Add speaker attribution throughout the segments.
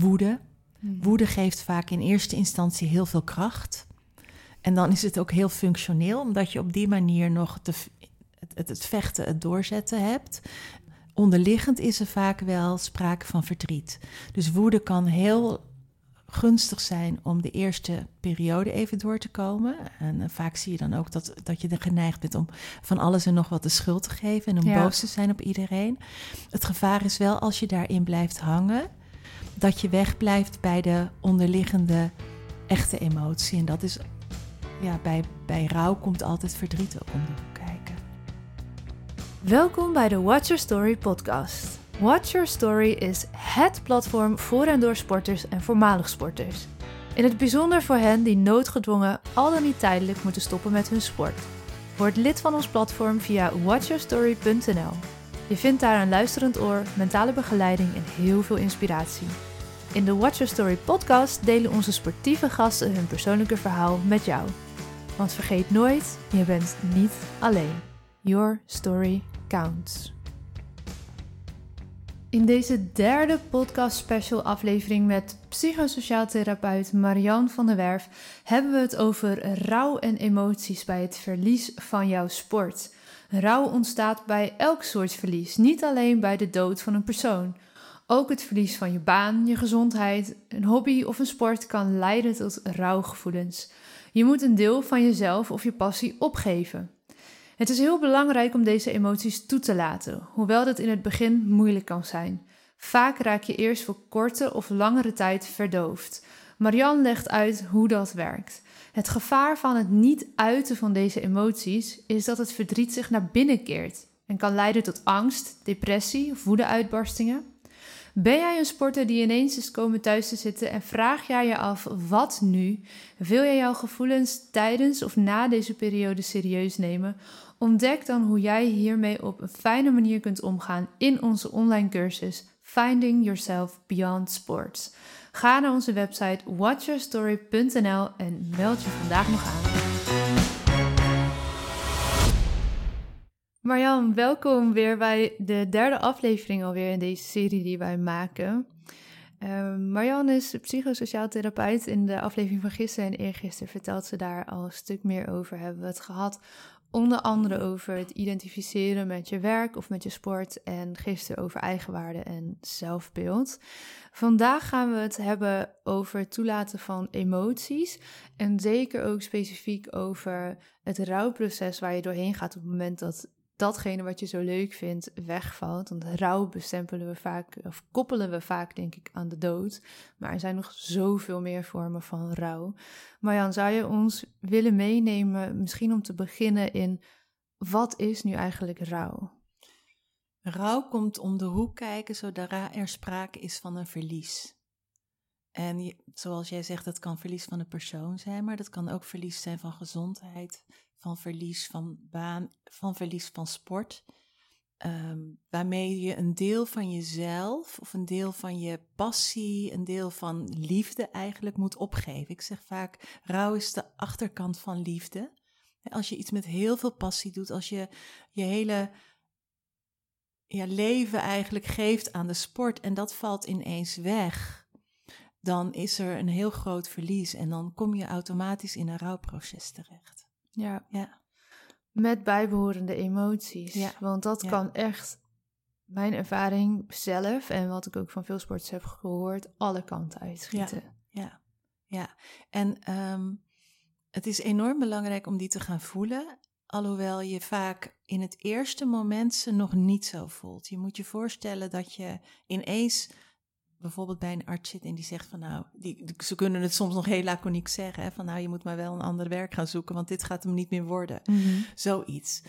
Speaker 1: woede.
Speaker 2: Mhm.
Speaker 1: Woede geeft vaak in eerste instantie heel veel kracht. En dan is het ook heel functioneel, omdat je op die manier nog de, het, het, het vechten, het doorzetten hebt. Onderliggend is er vaak wel sprake van verdriet. Dus woede kan heel gunstig zijn om de eerste periode even door te komen. En eh, vaak zie je dan ook dat, dat je er geneigd bent om van alles en nog wat de schuld te geven en om
Speaker 2: Ja.
Speaker 1: boos te zijn op iedereen. Het gevaar is wel als je daarin blijft hangen, dat je wegblijft bij de onderliggende echte emotie. En dat is, ja, bij, bij rouw komt altijd verdriet ook om hoek kijken.
Speaker 2: Welkom bij de Watch Your Story podcast. Watch Your Story is HET platform voor en door sporters en voormalig sporters. In het bijzonder voor hen die noodgedwongen al dan niet tijdelijk moeten stoppen met hun sport. Word lid van ons platform via watchyourstory.nl. Je vindt daar een luisterend oor, mentale begeleiding en heel veel inspiratie. In de Watch Your Story podcast delen onze sportieve gasten hun persoonlijke verhaal met jou. Want vergeet nooit, je bent niet alleen. Your story counts. In deze derde podcast special aflevering met psychosociaal therapeut Marianne van der Werf hebben we het over rouw en emoties bij het verlies van jouw sport. Rouw ontstaat bij elk soort verlies, niet alleen bij de dood van een persoon. Ook het verlies van je baan, je gezondheid, een hobby of een sport kan leiden tot rouwgevoelens. Je moet een deel van jezelf of je passie opgeven. Het is heel belangrijk om deze emoties toe te laten, hoewel dat in het begin moeilijk kan zijn. Vaak raak je eerst voor korte of langere tijd verdoofd. Marianne legt uit hoe dat werkt. Het gevaar van het niet uiten van deze emoties is dat het verdriet zich naar binnen keert en kan leiden tot angst, depressie of woedeuitbarstingen. Ben jij een sporter die ineens is komen thuis te zitten en vraag jij je af wat nu? Wil jij jouw gevoelens tijdens of na deze periode serieus nemen? Ontdek dan hoe jij hiermee op een fijne manier kunt omgaan in onze online cursus Finding Yourself Beyond Sports. Ga naar onze website watchyourstory.nl en meld je vandaag nog aan. Marjan, welkom weer bij de derde aflevering alweer in deze serie die wij maken. Uh, Marjan is psychosociaal therapeut. In de aflevering van gisteren en eergisteren vertelt ze daar al een stuk meer over. Hebben we het gehad onder andere over het identificeren met je werk of met je sport en gisteren over eigenwaarde en zelfbeeld. Vandaag gaan we het hebben over het toelaten van emoties en zeker ook specifiek over het rouwproces waar je doorheen gaat op het moment dat datgene wat je zo leuk vindt wegvalt. Want rouw bestempelen we vaak, of koppelen we vaak, denk ik, aan de dood. Maar er zijn nog zoveel meer vormen van rouw. Marjan, zou je ons willen meenemen, misschien om te beginnen in wat is nu eigenlijk rouw?
Speaker 1: Rouw komt om de hoek kijken zodra er sprake is van een verlies. En zoals jij zegt, dat kan verlies van een persoon zijn, maar dat kan ook verlies zijn van gezondheid, van verlies van baan, van verlies van sport. Um, waarmee je een deel van jezelf of een deel van je passie, een deel van liefde eigenlijk moet opgeven. Ik zeg vaak, rouw is de achterkant van liefde. Als je iets met heel veel passie doet, als je je hele ja, leven eigenlijk geeft aan de sport en dat valt ineens weg, dan is er een heel groot verlies en dan kom je automatisch in een rouwproces terecht.
Speaker 2: Ja.
Speaker 1: ja.
Speaker 2: Met bijbehorende emoties.
Speaker 1: Ja.
Speaker 2: Want dat
Speaker 1: Ja.
Speaker 2: kan echt, mijn ervaring zelf en wat ik ook van veel sporters heb gehoord, alle kanten uitschieten.
Speaker 1: Ja, ja. En ehm, het is enorm belangrijk om die te gaan voelen, alhoewel je vaak in het eerste moment ze nog niet zo voelt. Je moet je voorstellen dat je ineens bijvoorbeeld bij een arts zit en die zegt van nou, die, ze kunnen het soms nog heel laconiek zeggen, hè, van nou, je moet maar wel een ander werk gaan zoeken, want dit gaat hem niet meer worden.
Speaker 2: Mhm.
Speaker 1: Zoiets.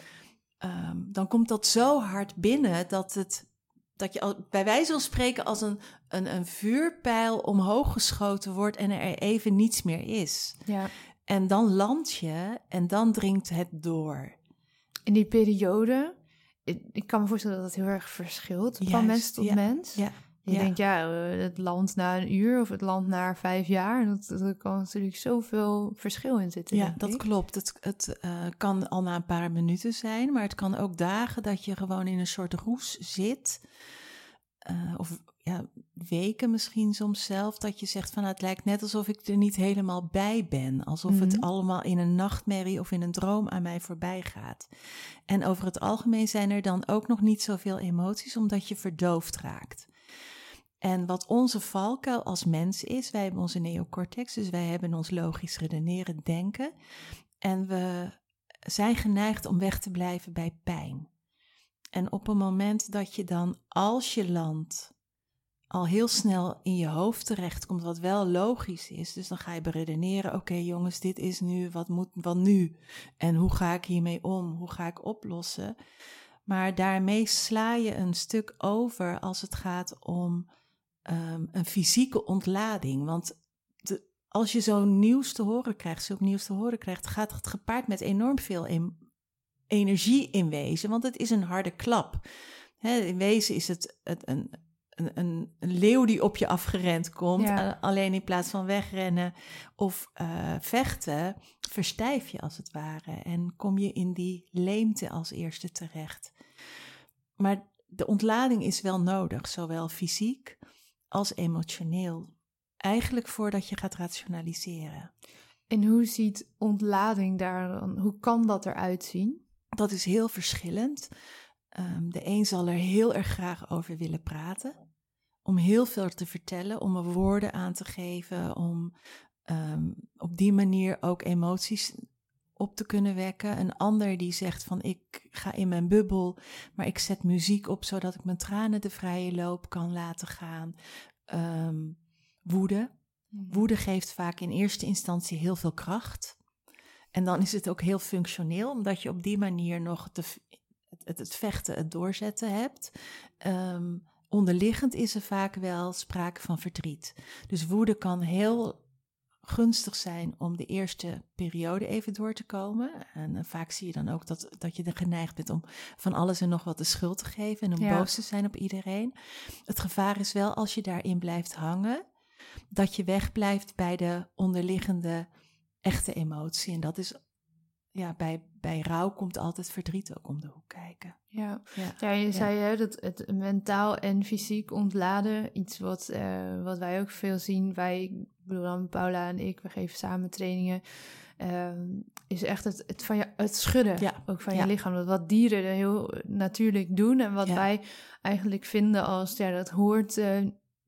Speaker 1: Ehm, dan komt dat zo hard binnen dat het dat je al, bij wijze van spreken als een, een, een vuurpijl omhoog geschoten wordt en er even niets meer is.
Speaker 2: Ja.
Speaker 1: En dan land je en dan dringt het door.
Speaker 2: In die periode, ik, ik kan me voorstellen dat het heel erg verschilt van mens tot
Speaker 1: ja,
Speaker 2: mens.
Speaker 1: Ja,
Speaker 2: Je
Speaker 1: ja.
Speaker 2: denkt, ja, eh, het land na een uur of het land na vijf jaar. Dat, dat kan natuurlijk zoveel verschil in zitten.
Speaker 1: ja dat
Speaker 2: ik.
Speaker 1: klopt. Het, het eh, kan al na een paar minuten zijn, maar het kan ook dagen dat je gewoon in een soort roes zit. Eh, of ja, weken misschien soms zelf, dat je zegt van nou, het lijkt net alsof ik er niet helemaal bij ben. Alsof het
Speaker 2: Mhm.
Speaker 1: allemaal in een nachtmerrie of in een droom aan mij voorbij gaat. En over het algemeen zijn er dan ook nog niet zoveel emoties, omdat je verdoofd raakt. En wat onze valkuil als mens is, wij hebben onze neocortex, dus wij hebben ons logisch redeneren, denken. En we zijn geneigd om weg te blijven bij pijn. En op een moment dat je dan, als je landt, al heel snel in je hoofd terechtkomt, wat wel logisch is. Dus dan ga je beredeneren, oké jongens, dit is nu, wat moet wat nu? En hoe ga ik hiermee om? Hoe ga ik oplossen? Maar daarmee sla je een stuk over als het gaat om um, een fysieke ontlading. Want de, als je zo'n nieuws te horen krijgt, zulk nieuws te horen krijgt, gaat het gepaard met enorm veel em energie in wezen, want het is een harde klap. He, in wezen is het, het een, een, een, een, leeuw die op je afgerend komt. Ja. Alleen in plaats van wegrennen of uh, vechten, verstijf je als het ware. En kom je in die leemte als eerste terecht. Maar de ontlading is wel nodig, zowel fysiek als emotioneel. Eigenlijk voordat je gaat rationaliseren.
Speaker 2: En hoe ziet ontlading daar dan? Hoe kan dat eruit zien?
Speaker 1: Dat is heel verschillend. Um, de een zal er heel erg graag over willen praten. Om heel veel te vertellen, om er woorden aan te geven, om um, op die manier ook emoties op te kunnen wekken. Een ander die zegt van ik ga in mijn bubbel, maar ik zet muziek op zodat ik mijn tranen de vrije loop kan laten gaan. Um, woede. Woede geeft vaak in eerste instantie heel veel kracht. En dan is het ook heel functioneel, omdat je op die manier nog het, het, vechten, het doorzetten hebt. Um, onderliggend is er vaak wel sprake van verdriet. Dus woede kan heel gunstig zijn om de eerste periode even door te komen. En uh, vaak zie je dan ook dat, dat je er geneigd bent om van alles en nog wat de schuld te geven en om ja. boos te zijn op iedereen. Het gevaar is wel als je daarin blijft hangen, dat je wegblijft bij de onderliggende echte emotie. En dat is, ja, bij, bij rouw komt altijd verdriet ook om de hoek kijken.
Speaker 2: Ja, ja. ja je zei hè, dat het mentaal en fysiek ontladen, iets wat, uh, wat wij ook veel zien. Wij, ik bedoel dan Paula en ik, we geven samen trainingen. Uh, is echt het, het, van je, het schudden ja. ook van je lichaam. Wat dieren heel natuurlijk doen en wat wij eigenlijk vinden als, ja, dat hoort... Uh,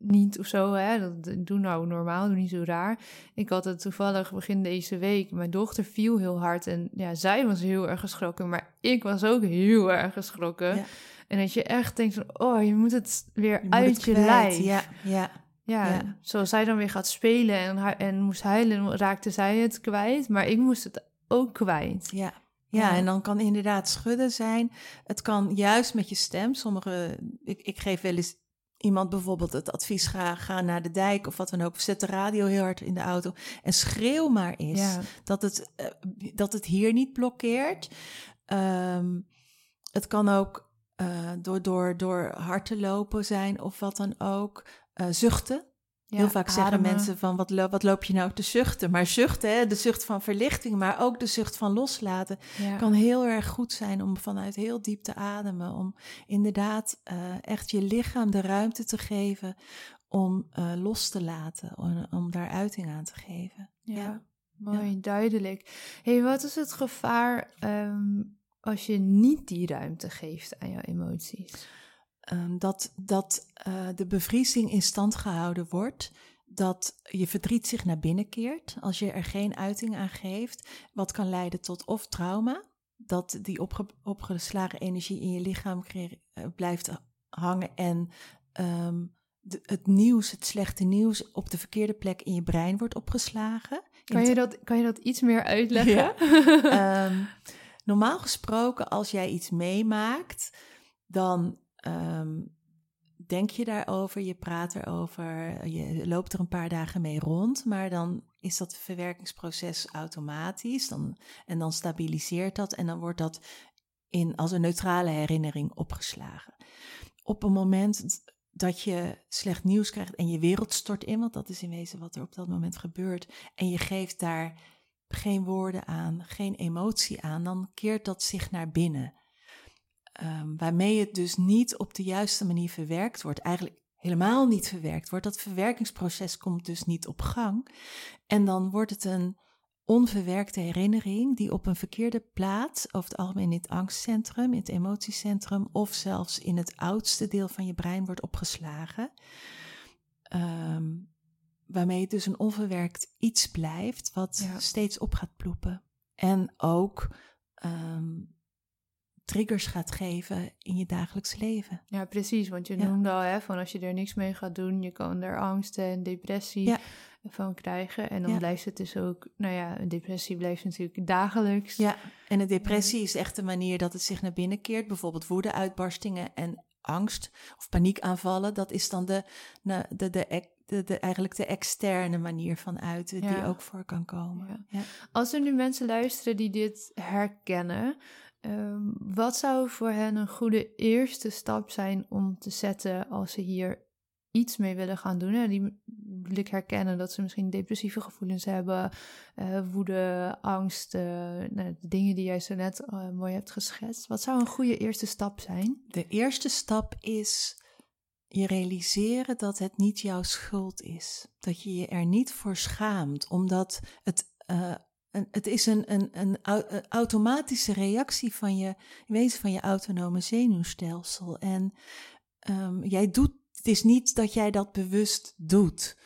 Speaker 2: niet of zo, hè. Dat doe nou normaal, doe niet zo raar. Ik had het toevallig begin deze week. Mijn dochter viel heel hard en ja, zij was heel erg geschrokken, maar ik was ook heel erg geschrokken. Ja. En dat je echt denkt van, oh, je moet het weer
Speaker 1: je
Speaker 2: uit
Speaker 1: het
Speaker 2: je
Speaker 1: kwijt.
Speaker 2: lijf.
Speaker 1: Ja, ja.
Speaker 2: Ja, ja, zoals zij dan weer gaat spelen en, en moest huilen, raakte zij het kwijt, maar ik moest het ook kwijt.
Speaker 1: Ja. Ja, ja, en dan kan inderdaad schudden zijn. Het kan juist met je stem. Sommige, ik, ik geef wel eens iemand bijvoorbeeld het advies ga, ga naar de dijk of wat dan ook. Of zet de radio heel hard in de auto en schreeuw maar eens
Speaker 2: Ja.
Speaker 1: dat, het, eh, dat het hier niet blokkeert. Ehm, het kan ook eh, door, door, door hard te lopen zijn of wat dan ook. Eh, zuchten.
Speaker 2: Ja,
Speaker 1: Heel vaak zeggen mensen van wat, lo- wat loop je nou te zuchten? Maar zuchten, hè, de zucht van verlichting, maar ook de zucht van loslaten
Speaker 2: Ja.
Speaker 1: kan heel erg goed zijn om vanuit heel diep te ademen. Om inderdaad eh, echt je lichaam de ruimte te geven om eh, los te laten, om, om daar uiting aan te geven.
Speaker 2: Ja, mooi, duidelijk. hey, wat is het gevaar ehm, als je niet die ruimte geeft aan jouw emoties?
Speaker 1: Ehm, dat dat eh, de bevriezing in stand gehouden wordt. Dat je verdriet zich naar binnen keert als je er geen uiting aan geeft. Wat kan leiden tot of trauma, dat die opge- opgeslagen energie in je lichaam eh, blijft hangen en ehm, de- het nieuws, het slechte nieuws, op de verkeerde plek in je brein wordt opgeslagen.
Speaker 2: Kan je dat, kan je dat iets meer uitleggen?
Speaker 1: Ja. Ehm, normaal gesproken, als jij iets meemaakt, dan ehm, denk je daarover, je praat erover, je loopt er een paar dagen mee rond, maar dan is dat verwerkingsproces automatisch dan, en dan stabiliseert dat en dan wordt dat in, als een neutrale herinnering opgeslagen. Op een moment dat je slecht nieuws krijgt en je wereld stort in, want dat is in wezen wat er op dat moment gebeurt, en je geeft daar geen woorden aan, geen emotie aan, dan keert dat zich naar binnen. Ehm, waarmee het dus niet op de juiste manier verwerkt wordt. Eigenlijk helemaal niet verwerkt wordt. Dat verwerkingsproces komt dus niet op gang. En dan wordt het een onverwerkte herinnering die op een verkeerde plaats, over het algemeen in het angstcentrum, in het emotiecentrum of zelfs in het oudste deel van je brein wordt opgeslagen. Ehm, waarmee het dus een onverwerkt iets blijft wat steeds op gaat ploepen. En ook ehm, triggers gaat geven in je dagelijks leven.
Speaker 2: Ja, precies. Want je noemde al, hè, van als je er niks mee gaat doen, je kan er angst en depressie van krijgen. En dan blijft het dus ook, nou ja, een depressie blijft natuurlijk dagelijks.
Speaker 1: Ja, en een depressie is echt de manier dat het zich naar binnen keert. Bijvoorbeeld woede-uitbarstingen en angst of paniekaanvallen. Dat is dan de, de, de, de de, de, eigenlijk de externe manier van uiten die ook voor kan komen.
Speaker 2: Ja. Als er nu mensen luisteren die dit herkennen, Ehm, wat zou voor hen een goede eerste stap zijn om te zetten als ze hier iets mee willen gaan doen? En die wil ik herkennen dat ze misschien depressieve gevoelens hebben, uh, woede, angst, uh, nou, de dingen die jij zo net uh, mooi hebt geschetst. Wat zou een goede eerste stap zijn?
Speaker 1: De eerste stap is je realiseren dat het niet jouw schuld is. Dat je je er niet voor schaamt, omdat het het is een, een, een, automatische reactie van je wezen van je autonome zenuwstelsel. En um, jij doet, het is niet dat jij dat bewust doet.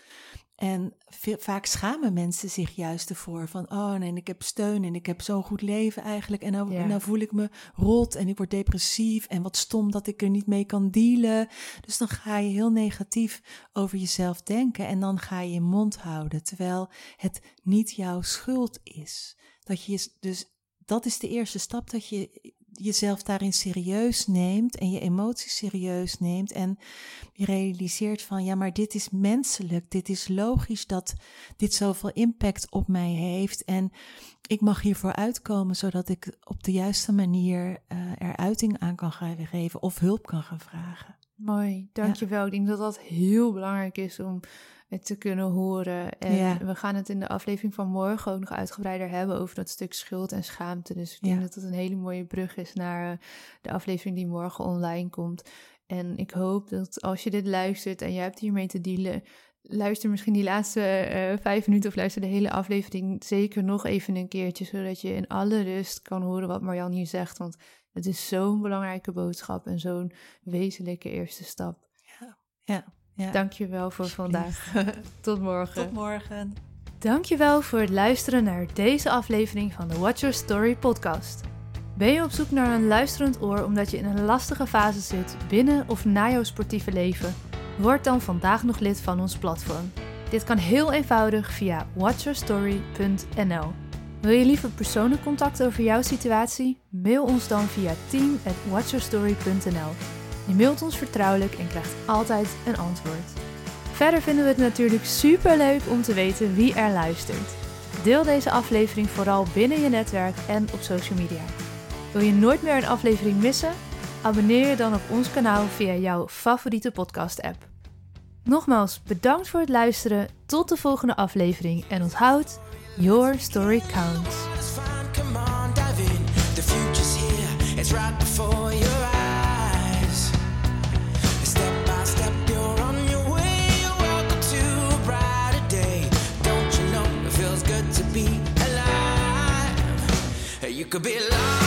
Speaker 1: En vaak schamen mensen zich juist ervoor van, oh nee, ik heb steun en ik heb zo'n goed leven eigenlijk. En nou, nou, voel ik me rot en ik word depressief en wat stom dat ik er niet mee kan dealen. Dus dan ga je heel negatief over jezelf denken en dan ga je je mond houden, terwijl het niet jouw schuld is. Dat je dus, dat is de eerste stap, dat je jezelf daarin serieus neemt en je emoties serieus neemt en je realiseert van ja, maar dit is menselijk, dit is logisch dat dit zoveel impact op mij heeft en ik mag hiervoor uitkomen zodat ik op de juiste manier uh, er uiting aan kan gaan geven of hulp kan gaan vragen.
Speaker 2: Mooi, dankjewel. Ja. Ik denk dat dat heel belangrijk is om te kunnen horen. En we gaan het in de aflevering van morgen ook nog uitgebreider hebben over dat stuk schuld en schaamte. Dus ik denk dat het een hele mooie brug is naar eh, de aflevering die morgen online komt. En ik hoop dat als je dit luistert en je hebt hiermee te dealen, luister misschien die laatste uh, vijf minuten of luister de hele aflevering zeker nog even een keertje, zodat je in alle rust kan horen wat Marjan hier zegt. Want het is zo'n belangrijke boodschap en zo'n wezenlijke eerste stap.
Speaker 1: Ja, ja. Ja.
Speaker 2: Dankjewel voor vandaag. Tot morgen.
Speaker 1: Tot morgen.
Speaker 2: Dankjewel voor het luisteren naar deze aflevering van de Watch Your Story podcast. Ben je op zoek naar een luisterend oor omdat je in een lastige fase zit binnen of na jouw sportieve leven? Word dan vandaag nog lid van ons platform. Dit kan heel eenvoudig via watchyourstory.nl. Wil je liever persoonlijk contact over jouw situatie? Mail ons dan via team@watchyourstory.nl. Je mailt ons vertrouwelijk en krijgt altijd een antwoord. Verder vinden we het natuurlijk super leuk om te weten wie er luistert. Deel deze aflevering vooral binnen je netwerk en op social media. Wil je nooit meer een aflevering missen? Abonneer je dan op ons kanaal via jouw favoriete podcast-app. Nogmaals bedankt voor het luisteren. Tot de volgende aflevering en onthoud: Your story counts. You could be larger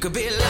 Speaker 2: could
Speaker 3: be. Love.